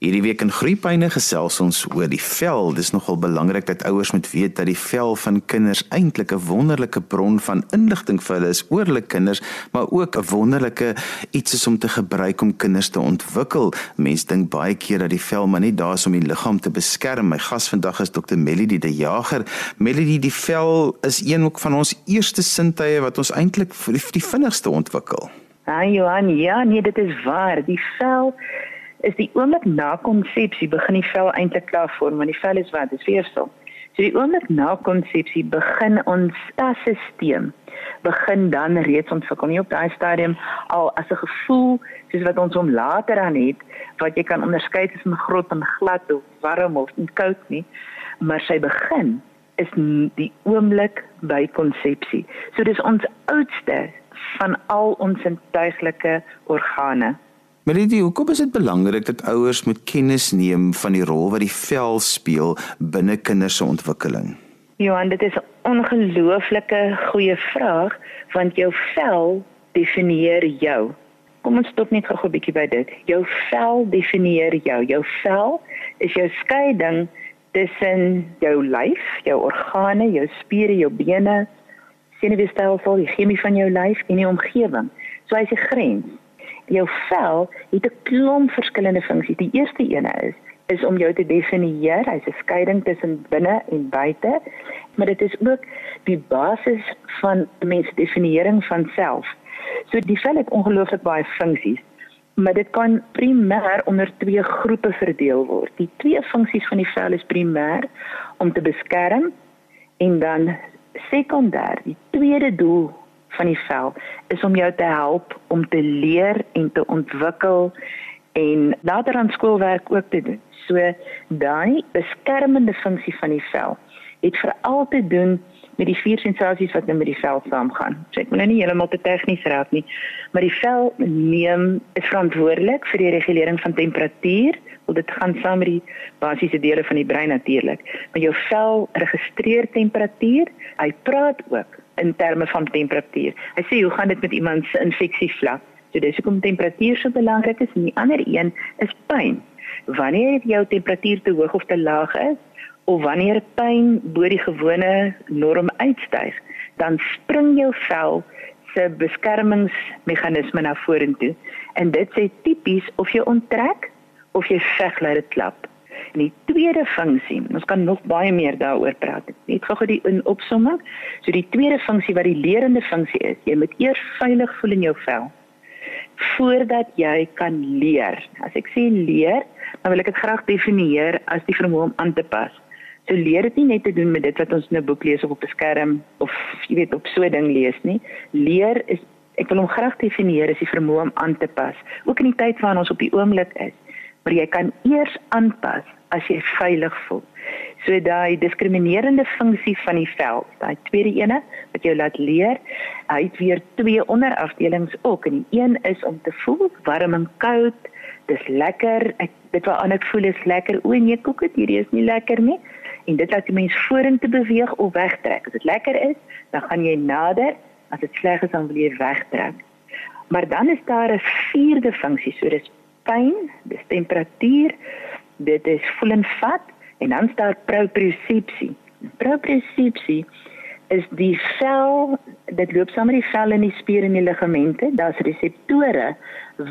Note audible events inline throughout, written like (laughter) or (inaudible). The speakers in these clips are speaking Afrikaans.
Hierdie week in Groepyne gesels ons oor die vel. Dis nogal belangrik dat ouers moet weet dat die vel van kinders eintlik 'n wonderlike bron van inligting vir hulle is oor hulle kinders, maar ook 'n wonderlike iets is om te gebruik om kinders te ontwikkel. Mense dink baie keer dat die vel maar net daar is om die liggaam te beskerm. My gas vandag is Dr. Melody de Jager. Melody, die vel is een ook van ons eerste sintuie wat ons eintlik vir die, vinnigste ontwikkel. Ah Johan, ja, nee, dit is waar. Die vel is die oomblik na konsepsie begin die vel eintlik klaar vorm want die vel is wat dis weefsel. So die oomblik na konsepsie begin ons stelsel begin dan reeds ontwikkel nie op daai stadium al as 'n gevoel soos wat ons hom later aan het wat jy kan onderskei tussen grot en glad of warm of koud nie maar sy begin is die oomblik by konsepsie. So dis ons oudste van al ons sintuiglike organe. Melody, hoekom is dit belangrik dat ouers moet kennis neem van die rol wat die vel speel binne kinders se ontwikkeling? Johan, dit is 'n ongelooflike goeie vraag want jou vel definieer jou. Kom ons stop net gou 'n bietjie by dit. Jou vel definieer jou. Jou vel is jou skeiding tussen jou lyf, jou organe, jou spiere, jou bene, senuweestelsel, die chemie van jou lyf en die omgewing. So hy's 'n grens jou vel het 'n klomp verskillende funksies. Die eerste ene is is om jou te definieer. Hy's 'n skeiding tussen binne en buite. Maar dit is ook die basis van mens definiering van self. So die vel het ongelooflik baie funksies, maar dit kan primêr onder twee groepe verdeel word. Die twee funksies van die vel is primêr om te beskerm en dan sekondêr. Die tweede doel van die vel is om jou te help om te leer en te ontwikkel en later aan skoolwerk ook te doen. So daai beskermende funksie van die vel het veral te doen met die vier sensasies wat nou met die vel saamgaan. So ek wil nou nie heeltemal te tegnies raak nie, maar die vel neem is verantwoordelik vir die regulering van temperatuur, want dit gaan saam met die basiese dele van die brein natuurlik. Maar jou vel registreer temperatuur, hy praat ook in terme van temperatuur. Hy sê hoe gaan dit met iemand se infeksievlak? So dis hoekom temperatuur so belangrik is. En die ander een is pyn. Wanneer jou temperatuur te hoog of te laag is of wanneer pyn bo die gewone norm uitstyg, dan spring jou vel se beskermingsmeganisme na vorentoe. En dit sê tipies of jy onttrek of jy veg laat dit klap. En die tweede funksie, ons kan nog baie meer daaroor praat. Net gou-gou die in opsomming. So die tweede funksie wat die lerende funksie is, jy moet eers veilig voel in jou vel voordat jy kan leer. As ek sê leer, dan wil ek dit graag definieer as die vermoë om aan te pas. So leer dit nie net te doen met dit wat ons in 'n boek lees of op 'n skerm of jy weet op so 'n ding lees nie. Leer is ek wil hom graag definieer as die vermoë om aan te pas, ook in die tyd waarin ons op die oomblik is maar jy kan eers aanpas as jy veilig voel. So daai diskriminerende funksie van die vel, daai tweede ene wat jou laat leer, hy het weer twee onderafdelings ook en die een is om te voel warm en koud. Dis lekker. Ek dit wat aan ek voel is lekker. O nee, koek dit hierdie is nie lekker nie. En dit laat die mens vorentoe beweeg of wegtrek. As dit lekker is, dan gaan jy nader. As dit sleg is, dan wil jy wegtrek. Maar dan is daar 'n vierde funksie, so dis pyn, dis temperatuur, dit is voel en vat en dan staan propriosepsie. Propriosepsie is die sel dit loop saam met die vel in die spiere en die ligamente, daar's reseptore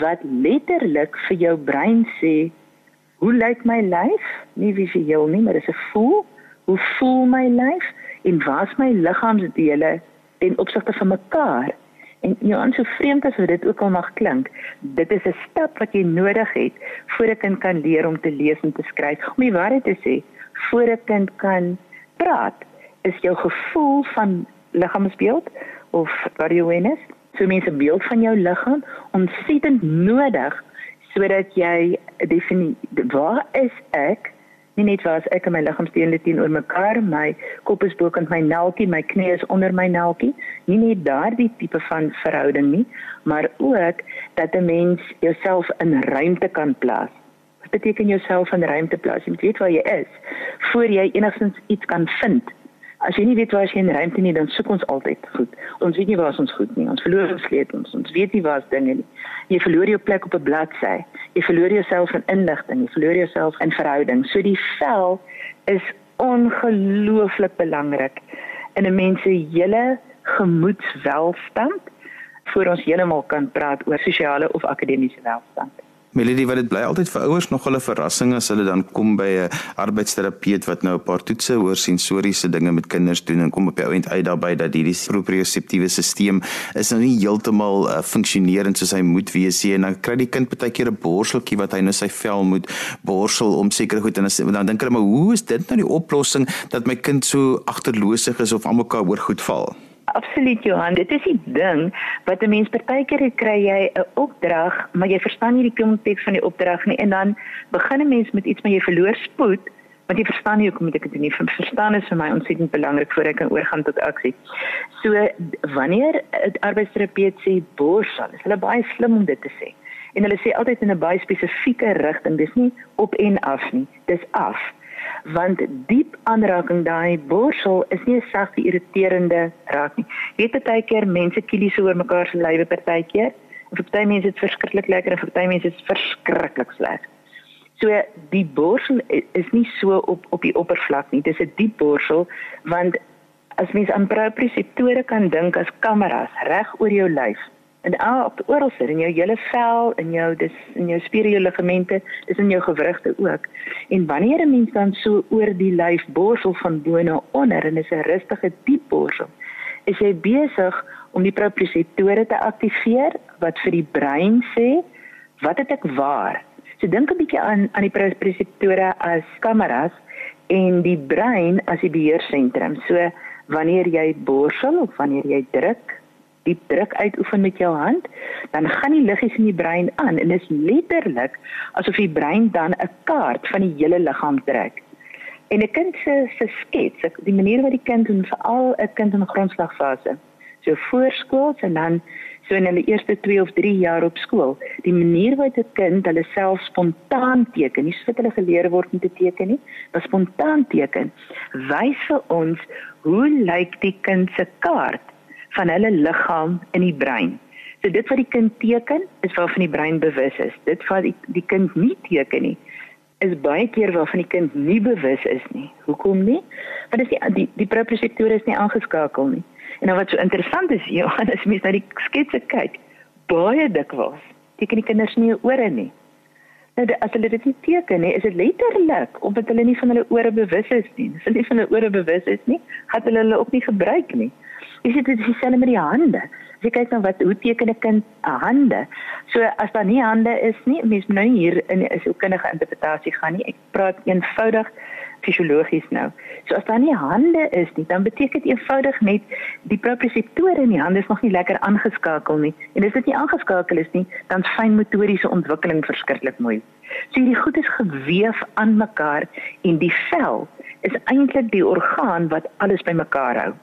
wat letterlik vir jou brein sê hoe lyk my lyf? Nie visueel nie, maar dis 'n voel. Hoe voel my lyf en waar's my liggaamsdele ten opsigte van mekaar? En Johan, so vreemd as dit ook al mag klink, dit is 'n stap wat jy nodig het voor 'n kind kan leer om te lees en te skryf. Om die waarheid te sê, voor 'n kind kan praat, is jou gevoel van liggaamsbeeld of body awareness, so mense beeld van jou liggaam ontsettend nodig sodat jy definieer waar is ek nie net waar ek en my liggaamsdele teenoor mekaar, my kop is bokant my nelkie, my knie is onder my nelkie, nie net daardie tipe van verhouding nie, maar ook dat 'n mens jouself in ruimte kan plaas. Wat beteken jouself in ruimte plaas? Jy moet weet waar jy is voor jy enigstens iets kan vind. As jy nie weet waar jy in ruimte nie, dan soek ons altyd goed. Ons weet nie waar ons goed nie. Ons verloor ons sleutels. Ons weet nie waar ons dinge nie. Jy verloor jou plek op 'n bladsy. Jy verloor jouself in inligting, jy verloor jouself in verhouding. So die vel is ongelooflik belangrik in 'n mens se hele gemoedswelstand voor ons heeltemal kan praat oor sosiale of akademiese welstand. Melody, wat dit bly altyd vir ouers nog 'n verrassing as hulle dan kom by 'n arbeidsterapeut wat nou 'n paar toetse oor sensoriese dinge met kinders doen en kom op die ou end uit daarby dat hierdie proprioseptiewe stelsel is nou nie heeltemal uh, funksionerend soos hy moet wees nie en dan kry die kind baie keer 'n borseltjie wat hy nou sy vel moet borsel om seker goed en dan, dan dink hulle maar hoe is dit nou die oplossing dat my kind so agterloosig is of almekaar oor goed val? Absoluut Johan, dit is die ding wat 'n mens partykeer kry jy 'n opdrag, maar jy verstaan nie die konteks van die opdrag nie en dan begin 'n mens met iets maar jy verloor spoed want jy verstaan nie hoekom moet ek dit doen nie. Verstaan is vir my ontsettend belangrik voor ek kan oorgaan tot aksie. So wanneer 'n arbeidsterapeut sê borsal, is hulle baie slim om dit te sê. En hulle sê altyd in 'n baie spesifieke rigting. Dis nie op en af nie. Dis af want diep aanraking daai borsel is nie 'n sagte irriterende raak nie. Jy weet baie keer mense kielies oor mekaar se lywe partykeer. Vir baie mense is dit verskriklik lekker en vir baie mense is dit verskriklik sleg. So die borsel is nie so op op die oppervlak nie. Dit is 'n diep borsel want as mens aan proprioseptore kan dink as kameras reg oor jou lyf en al oral sit in jou hele vel en jou dis in jou spiere jou ligamente is in jou gewrigte ook. En wanneer 'n mens dan so oor die lyf borsel van bo na onder en is 'n rustige diep borsel is jy besig om die proprioseptore te aktiveer wat vir die brein sê wat het ek waar? So dink 'n bietjie aan aan die proprioseptore as kameras en die brein as die beheersentrum so wanneer jy borsel of wanneer jy druk diep druk uitoefen met jou hand, dan gaan die liggies in die brein aan en dit is letterlik asof die brein dan 'n kaart van die hele liggaam trek. En 'n kind se se skets, die manier wat die kind doen veral 'n kind in grondslagfase, so voorskool en dan so in hulle eerste 2 of 3 jaar op skool, die manier wat 'n kind hulle self spontaan teken, nie soos hulle geleer word om te teken nie, maar spontaan teken, wys vir ons hoe lyk die kind se kaart van hulle liggaam in die brein. So dit wat die kind teken is waarvan die brein bewus is. Dit wat die, die kind nie teken nie is baie keer waarvan die kind nie bewus is nie. Hoekom nie? Want as die die, die proprioseptore is nie aangeskakel nie. En nou wat so interessant is, (laughs) Johannes, mens na die sketse kyk, baie dikwels teken die kinders nie ore nie. Nou as hulle dit nie teken nie, is dit letterlik omdat hulle nie van hulle ore bewus is nie. As hulle nie van hulle ore bewus is nie, gaan hulle hulle ook nie gebruik nie. Jy sê dit is dieselfde met die hande. As jy kyk na wat hoe teken 'n kind hande. So as daar nie hande is nie, mens nou hier in 'n sielkundige interpretasie gaan nie. Ek praat eenvoudig fisiologies nou. So as daar nie hande is nie, dan beteken dit eenvoudig net die proprioseptore in die hande is nog nie lekker aangeskakel nie. En as dit nie aangeskakel is nie, dan fynmotoriese ontwikkeling verskriklik moeilik. So hierdie goed is geweef aan mekaar en die vel is eintlik die orgaan wat alles bymekaar hou.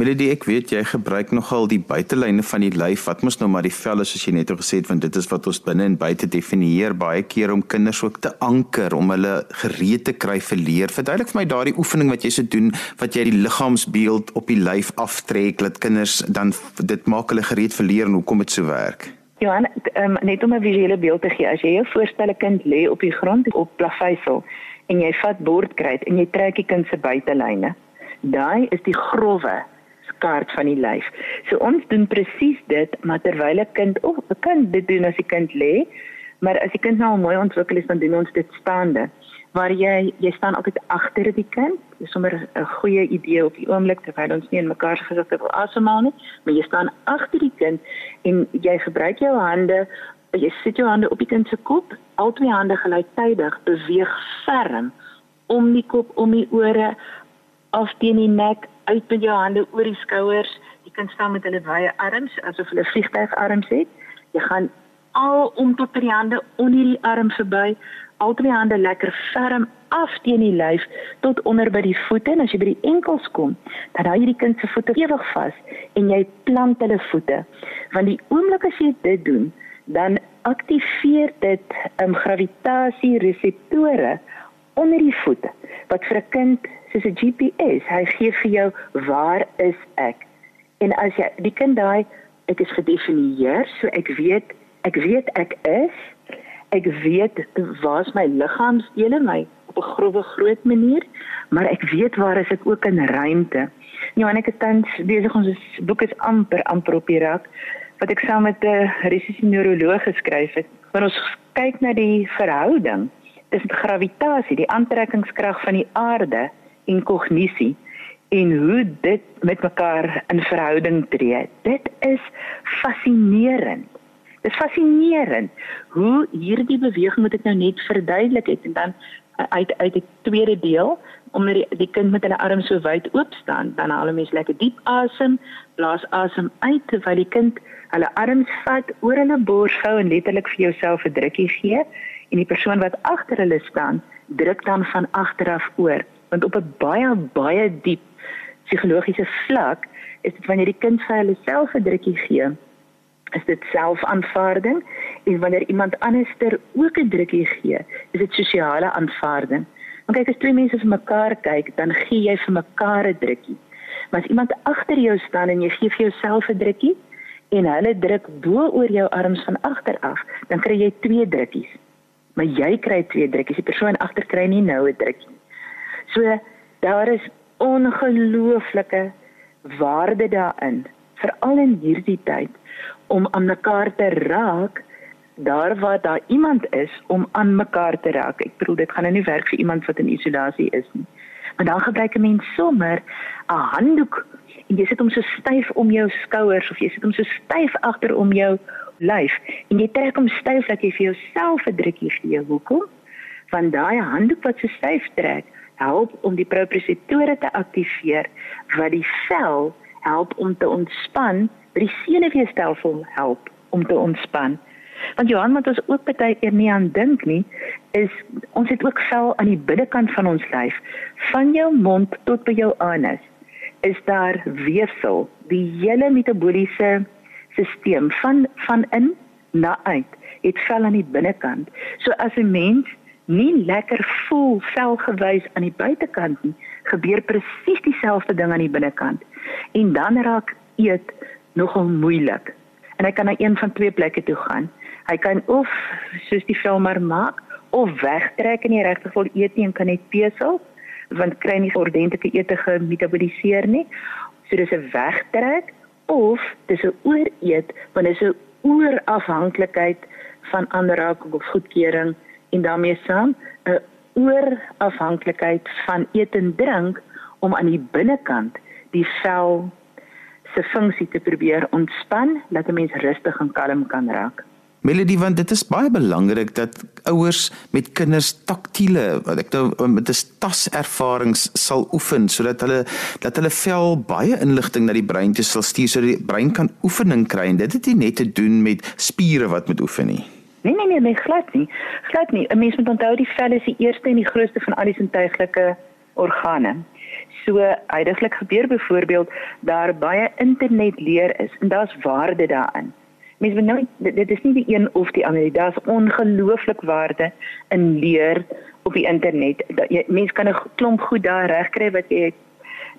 Melody, ek weet jy gebruik nogal die buitelyne van die lyf wat mos nou maar die vel is soos jy net gesê het want dit is wat ons binne en buite definieer baie keer om kinders ook te anker om hulle gereed te kry vir leer. Verduidelik vir my daardie oefening wat jy so doen wat jy die liggaamsbeeld op die lyf aftrek dat kinders dan dit maak hulle gereed vir leer en hoekom dit so werk. Johan, um, net om 'n visuele beeld te gee, as jy jou voorstel 'n kind lê op die grond op plaveisel en jy vat bordkruit en jy trek die kind se buitelyne. Daai is die growwe kaart van die lyf. So ons doen presies dit, maar terwyl 'n kind of 'n kind dit doen as die kind lê, maar as die kind nou mooi ontwikkel is, dan doen ons dit staande. Waar jy jy staan altyd agter die kind. Dis sommer 'n goeie idee op die oomblik terwyl ons nie in mekaar se gesigte wil asemhaal nie, maar jy staan agter die kind en jy gebruik jou hande jy sit jou hande op die kind se kop, al twee hande gelyktydig beweeg ferm om die kop, om die ore, af teen die nek, uit met jou hande oor die skouers. Jy kan staan met hulle wye arms asof hulle vliegtuigarms het. Jy gaan al om tot by die hande onder die arm verby, al twee hande lekker ferm af teen die lyf tot onder by die voete en as jy by die enkels kom, dan hou jy die kind se voete ewig vas en jy plant hulle voete. Want die oomblik as jy dit doen, dan aktiveer dit um, gravitasie reseptore onder die voete wat vir 'n kind soos 'n GPS. Hy gee vir jou waar is ek? En as jy die kind daai ek is gedefinieer, so ek weet ek weet ek is Ek weet waar's my liggaamsdele, my op 'n grove groot manier, maar ek weet waar is ek ook in ruimte. Johan ek het tans besig ons boek is amper amper op die rak wat ek saam met 'n russiese neuroloog geskryf het. Maar ons kyk na die verhouding tussen gravitasie, die aantrekkingskrag van die aarde en kognisie en hoe dit met mekaar in verhouding tree. Dit is fascinerend. Dit is fascinerend hoe hierdie beweging wat ek nou net verduidelik het en dan uit uit die tweede deel omdat die, die kind met hulle arms so wyd oop staan, dan haal 'n mens lekker diep asem, blaas asem uit terwyl die kind hulle arms vat oor hulle bors hou en letterlik vir jouself 'n drukkie gee en die persoon wat agter hulle staan, druk dan van agteraf oor, want op 'n baie baie diep psigologiese vlak is dit wanneer die kind vir hulle self 'n drukkie gee is dit selfaanvaarding en wanneer iemand anderster ook 'n drukkie gee, is dit sosiale aanvaarding. Want kyk as twee mense vir mekaar kyk, dan gee jy vir mekaar 'n drukkie. Maar as iemand agter jou staan en jy gee vir jouself 'n drukkie en hulle druk bo oor jou arms van agter af, dan kry jy twee drukkies. Maar jy kry twee drukkies. Die persoon agter kry nie nou 'n drukkie. So daar is ongelooflike waarde daarin, veral in hierdie tyd om aan mekaar te raak daar waar daar iemand is om aan mekaar te raak. Ek bedoel dit gaan nou nie werk vir iemand wat in isolasie is nie. Maar dan gebruik 'n mens sommer 'n handdoek en jy sit hom so styf om jou skouers of jy sit hom so styf agter om jou lyf en jy trek hom styf dat jy vir jouself 'n drukkie gee. Hoekom? Want daai handdoek wat so styf trek, help om die proprioseptore te aktiveer wat die vel help om te ontspan by die senuweestelsel help om te ontspan. Want Johan wat ons ook baie keer nie aan dink nie, is ons het ook vel aan die binnekant van ons lyf, van jou mond tot by jou anus. Is daar weefsel, die hele metabooliese stelsel van van in na uit. Dit vel aan die binnekant. So as 'n mens nie lekker voel velgewys aan die buitekant nie, gebeur presies dieselfde ding aan die binnekant. En dan raak eet nogal moeilik. En hy kan na een van twee plekke toe gaan. Hy kan of soos die film maar maak of wegtrek en nie regtig wil eet nie en kan net pesel want kry nie ordentlike ete gemetaboliseer nie. So dis 'n wegtrek of dis 'n ooreet want dit is 'n oorafhanklikheid van aanraking of goedkeuring en daarmee saam 'n oorafhanklikheid van eet en drink om aan die binnekant die vel se funksie te probeer ontspan, dat 'n mens rustig en kalm kan raak. Melody, want dit is baie belangrik dat ouers met kinders taktiele, wat ek nou met 'n taservarings sal oefen sodat hulle dat hulle vel baie inligting na die brein toe sal stuur sodat die brein kan oefening kry en dit het nie net te doen met spiere wat moet oefen nie. Nee nee nee, nee glad nie. Glad nie. 'n Mens moet onthou die vel is die eerste en die grootste van al die sintuiglike organe so heidaglik gebeur byvoorbeeld daar baie internet leer is en daar's waarde daarin. Mens moet nou dit is nie die een of die ander nie. Daar's ongelooflik waarde in leer op die internet. Dat jy mens kan 'n klomp goed daar regkry wat jy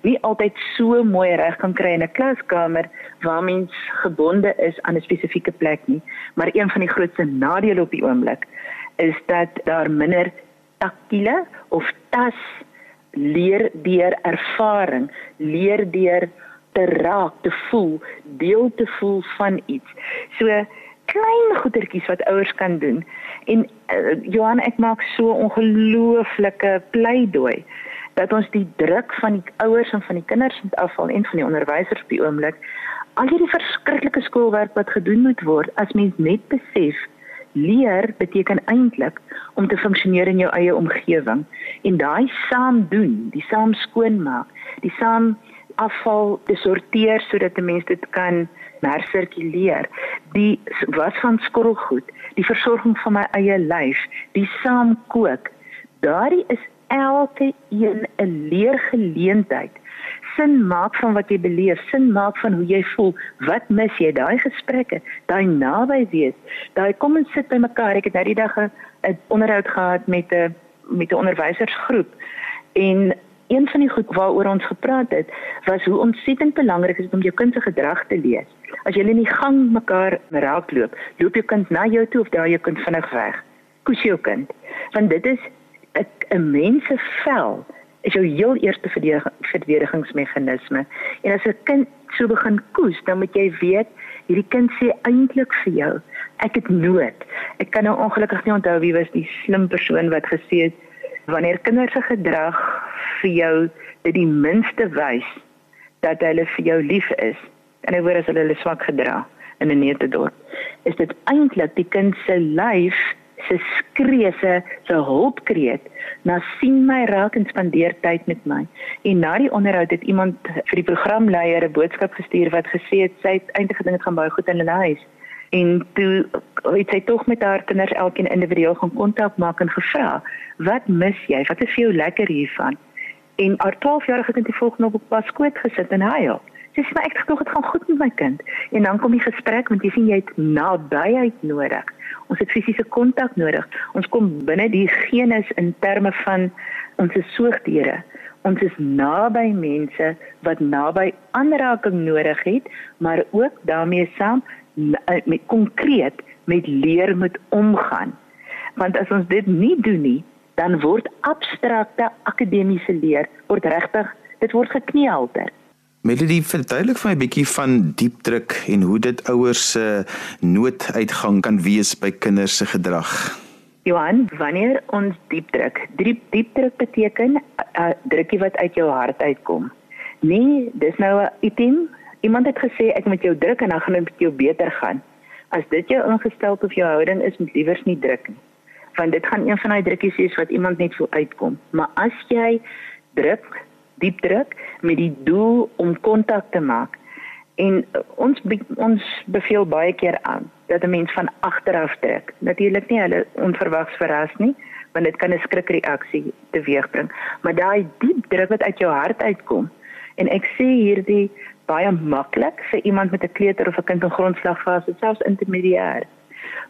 nie altyd so mooi reg kan kry in 'n klaskamer waar mens gebonde is aan 'n spesifieke plek nie. Maar een van die grootste nadele op die oomblik is dat daar minder taktiele of tas leer deur ervaring, leer deur te raak, te voel, deel te voel van iets. So klein goedertjies wat ouers kan doen. En uh, Johan, ek maak so ongelooflike pleidooi dat ons die druk van die ouers en van die kinders moet afval en van die onderwysers op die oomblik. Al hierdie verskriklike skoolwerk wat gedoen moet word, as mens net besef leer beteken eintlik om te funksioneer in jou eie omgewing en daai saam doen, die saam skoonmaak, die saam afval te sorteer sodat 'n mens dit kan hersirkuleer, die was van skorrelgoed, die versorging van my eie lyf, die saam kook. Daardie is elke een 'n leergeleentheid sin maak van wat jy beleef, sin maak van hoe jy voel. Wat mis jy? Daai gesprekke, daai naby wees. Daai kom en sit by mekaar. Ek het nou die dag 'n onderhoud gehad met 'n met 'n onderwysersgroep en een van die goed waaroor ons gepraat het, was hoe ontsettend belangrik is om jou kind se gedrag te lees. As jy in die gang mekaar raakloop, loop jou kind na jou toe of draai jou kind vinnig weg. koes jou kind. Want dit is 'n mens se vel is jou heel eerste verdedigingsmeganisme. En as 'n kind so begin koes, dan moet jy weet hierdie kind sê eintlik vir jou, ek het nood. Ek kan nou ongelukkig nie onthou wie was die slim persoon wat gesê het wanneer kinders se gedrag vir jou dit die minste wys dat hulle vir jou lief is. En hy word as hulle hulle swak gedra in 'n neutedorp. Is dit eintlik die kind se lyf se skree se se hulpkreet na sien my raak en spandeer tyd met my. En na die onderhoud het iemand vir die programleier 'n boodskap gestuur wat gesê het sy het eintlik gedink dit gaan baie goed in hulle huis. En toe het sy tog met haar kinders elkeen individueel gaan kontak maak en gevra, "Wat mis jy? Wat is vir jou lekker hiervan?" En haar 12-jarige kind het volgens op pas skoot gesit en huil. Sy sê, "Maar ek glo dit gaan goed met my kind." En dan kom die gesprek want jy sien jy het nabyheid nodig. Ons het fisiese kontak nodig. Ons kom binne die genus in terme van ons is soogdiere. Ons is naby mense wat naby aanraking nodig het, maar ook daarmee saam eh, met konkreet met leer moet omgaan. Want as ons dit nie doen nie, dan word abstrakte akademiese leer word regtig dit word gekneelter. Melody, verduidelik vir my 'n bietjie van diepdruk en hoe dit ouers se nooduitgang kan wees by kinders se gedrag. Johan, wanneer ons diepdruk, diep diepdruk beteken 'n uh, drukkie wat uit jou hart uitkom. Nee, dis nou 'n item. Iemand het gesê ek moet jou druk en dan gaan dit met jou beter gaan. As dit jou ingestel of jou houding is, moet liewers nie druk nie. Want dit gaan een van daai drukkies wees wat iemand net voel uitkom. Maar as jy druk diep druk met die doel om kontak te maak. En ons ons beveel baie keer aan dat 'n mens van agteraf trek. Natuurlik nie hulle onverwags verras nie, want dit kan 'n skrikreaksie teweegbring, maar daai diep druk wat uit jou hart uitkom. En ek sê hierdie baie maklik vir iemand met 'n kleuter of 'n kind in grondslagfase, selfs intermediair.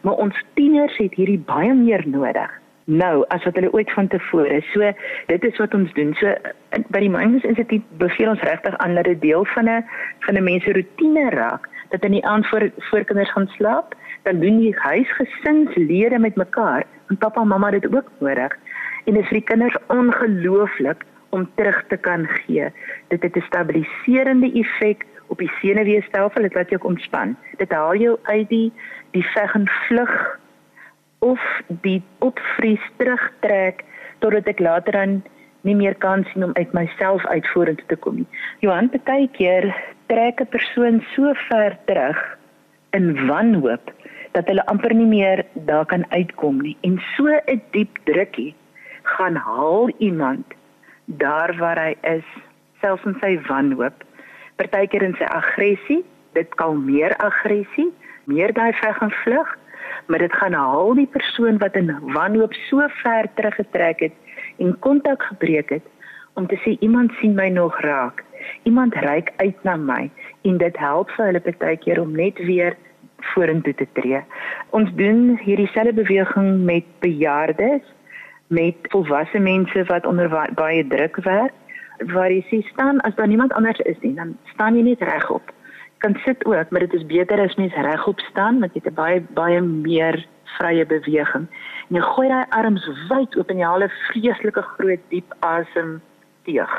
Maar ons tieners het hierdie baie meer nodig nou as wat hulle ooit van tevore. So dit is wat ons doen. So by die Mindfulness Instituut beveel ons regtig aan dat dit deel van 'n van 'n mens se rotine raak dat in die aand voor voor kinders gaan slaap, dan doen die huisgesinslede met mekaar en pappa en mamma dit ook nodig. En dit is vir die kinders ongelooflik om terug te kan gee. Dit het 'n stabiliserende effek op die senuweestelsel, dit laat jou ontspan. Dit haal jou uit die die veg en vlug of die opvries terugtrek totdat ek later dan nie meer kan sien om uit myself uitvoerend te kom nie. Johan baie keer trek 'n persoon so ver terug in wanhoop dat hulle amper nie meer daar kan uitkom nie en so 'n diep drukkie gaan haal iemand daar waar hy is selfs in sy wanhoop partykeer in sy aggressie dit kalmeer aggressie meer daai veg en vlug maar dit gaan haal die persoon wat in wanhoop so ver teruggetrek het en kontak gebreek het om te sê iemand sien my nog raak. Iemand reik uit na my en dit help vir hulle baie keer om net weer vorentoe te tree. Ons doen hierdie selfe beweging met bejaardes, met volwasse mense wat onder baie druk werk. Waar jy sê staan as daar niemand anders is nie, dan staan jy net regop kan sit ook, maar dit is beter as mens regop staan want jy het 'n baie baie meer vrye beweging. En jy gooi daai arms wyd oop en jy haal 'n vreeslike groot diep asem teeg.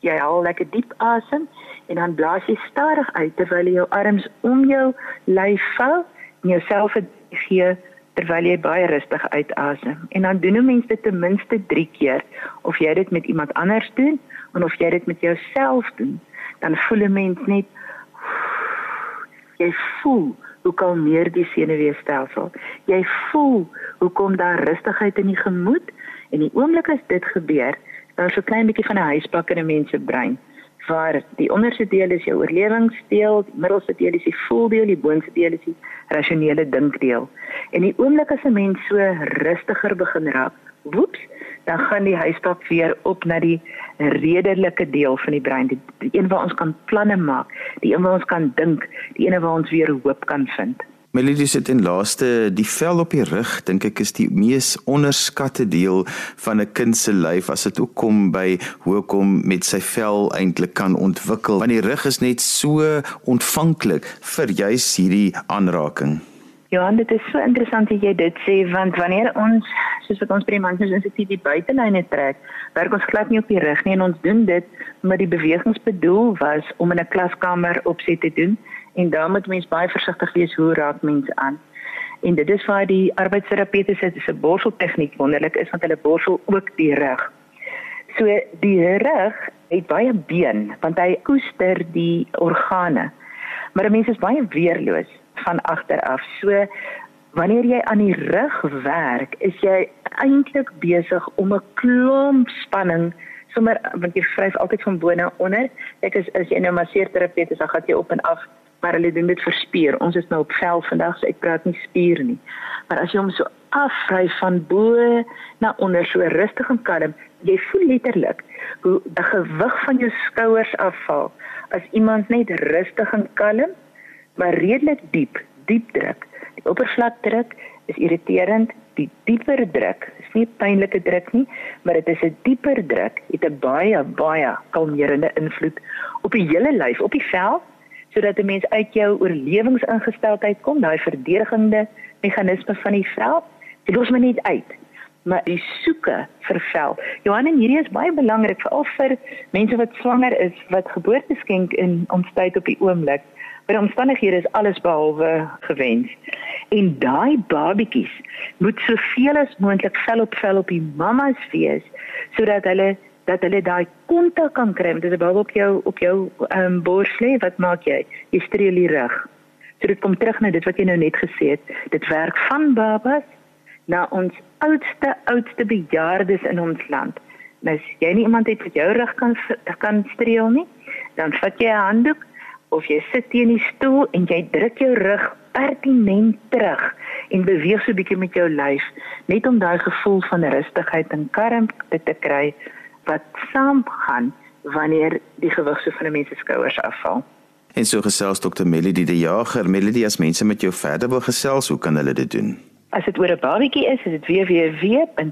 Jy haal lekker diep asem en dan blaas jy stadig uit terwyl jy jou arms om jou lyf vou en jouself gee terwyl jy baie rustig uitasem. En dan doen 'n mens dit ten minste 3 keer of jy dit met iemand anders doen of jy dit met jouself doen. Dan voel 'n mens net jy voel hoe kalmeer die senuweestelsel. Jy voel hoe kom daar rustigheid in die gemoed en die oomblik as dit gebeur, dan is 'n klein bietjie van 'n huispak in 'n mens se brein waar die onderste deel is jou oorlewingsdeel, die middelste deel is die voeldeel, die boonste deel is die rasionele dinkdeel. En die oomblik as 'n mens so rustiger begin raak, woeps, dan gaan die huispak weer op na die redelike deel van die brein, die, die een waar ons kan planne maak, die een waar ons kan dink, die een waar ons weer hoop kan vind. Melody sit in laaste die vel op die rug dink ek is die mees onderskatte deel van 'n kind se lyf as dit ook kom by hoe kom met sy vel eintlik kan ontwikkel want die rug is net so ontvanklik vir juis hierdie aanraking. Ja, dit is so interessant dat jy dit sê want wanneer ons soos wat ons by die Manchester Instituut die buitelyne trek, werk ons glad nie op die rug nie en ons doen dit omdat die bewegings bedoel was om in 'n klaskamer opset te doen en daar moet mens baie versigtig wees hoe raak mense aan. En dit is waar die arbeidsterapeute sê dis 'n borseltegniek wonderlik is want hulle borsel ook die rug. So die rug het baie been want hy koester die organe. Maar 'n mens is baie weerloos van agter af. So wanneer jy aan die rug werk, is jy eintlik besig om 'n klomp spanning sommer want jy vryf altyd van bo na onder. Ek is as jy nou masseerterapeut is, dan gaan jy op en af, maar hulle doen dit vir spier. Ons is nou op vel vandag, so ek praat nie spier nie. Maar as jy hom so afvryf van bo na onder so rustig en kalm, jy voel letterlik hoe die gewig van jou skouers afval as iemand net rustig en kalm maar redelik diep, diep druk. Die oppervlakdruk is irriterend, die dieper druk is nie pynlike druk nie, maar dit is 'n dieper druk, het 'n baie baie kalmerende invloed op die hele lyf, op die vel, sodat 'n mens uit jou oorlewingsingesteldheid kom, daai verdedigende meganisme van die vel, dit los my net uit maar die soeke vir vel. Johan en hierdie is baie belangrik veral vir mense wat swanger is wat geboorte skenk in ons tyd op die oomblik. By omstandighede is alles behalwe gewens. En daai babetjies moet soveel as moontlik vel op vel op die mammas wees sodat hulle dat hulle daai kontak kan kry met 'n baba op jou op jou ehm um, bors lê. Wat maak jy? Jy streel die rug. So dit kom terug na dit wat jy nou net gesê het. Dit werk van babas na ons oudste oudste bejaardes in ons land. Nou as jy nie iemand het wat jou rug kan kan streel nie, dan vat jy 'n handdoek of jy sit teen die stoel en jy druk jou rug pertinent terug en beweeg so 'n bietjie met jou lyf net om daai gevoel van rustigheid en kalmte te kry wat saamgaan wanneer die gewig so van 'n mens se skouers afval. En so gesels Dr. Melody die Jager, Melody as mense met jou verder wil gesels, hoe kan hulle dit doen? As dit oor 'n babatjie is, is dit www.baby.gym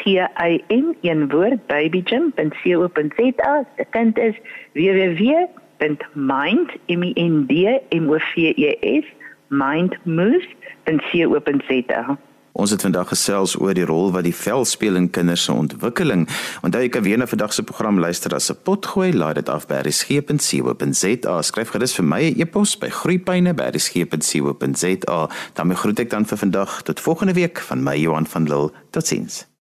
G-I-M een woord babygym.co.za. Die kind is www.mind.m-i-n-d-m-o-v-e-s mindmoves.co.za. Ons het vandag gesels oor die rol wat die vel speel in kinders se ontwikkeling. Onthou jy kan weer na vandag se program luister as 'n potgooi, laai dit af by resgep.co.za. Skryf gerus vir my 'n e e-pos by groeipyne@resgep.co.za. Dan groet ek dan vir vandag tot volgende week van my Johan van Lille. Totsiens.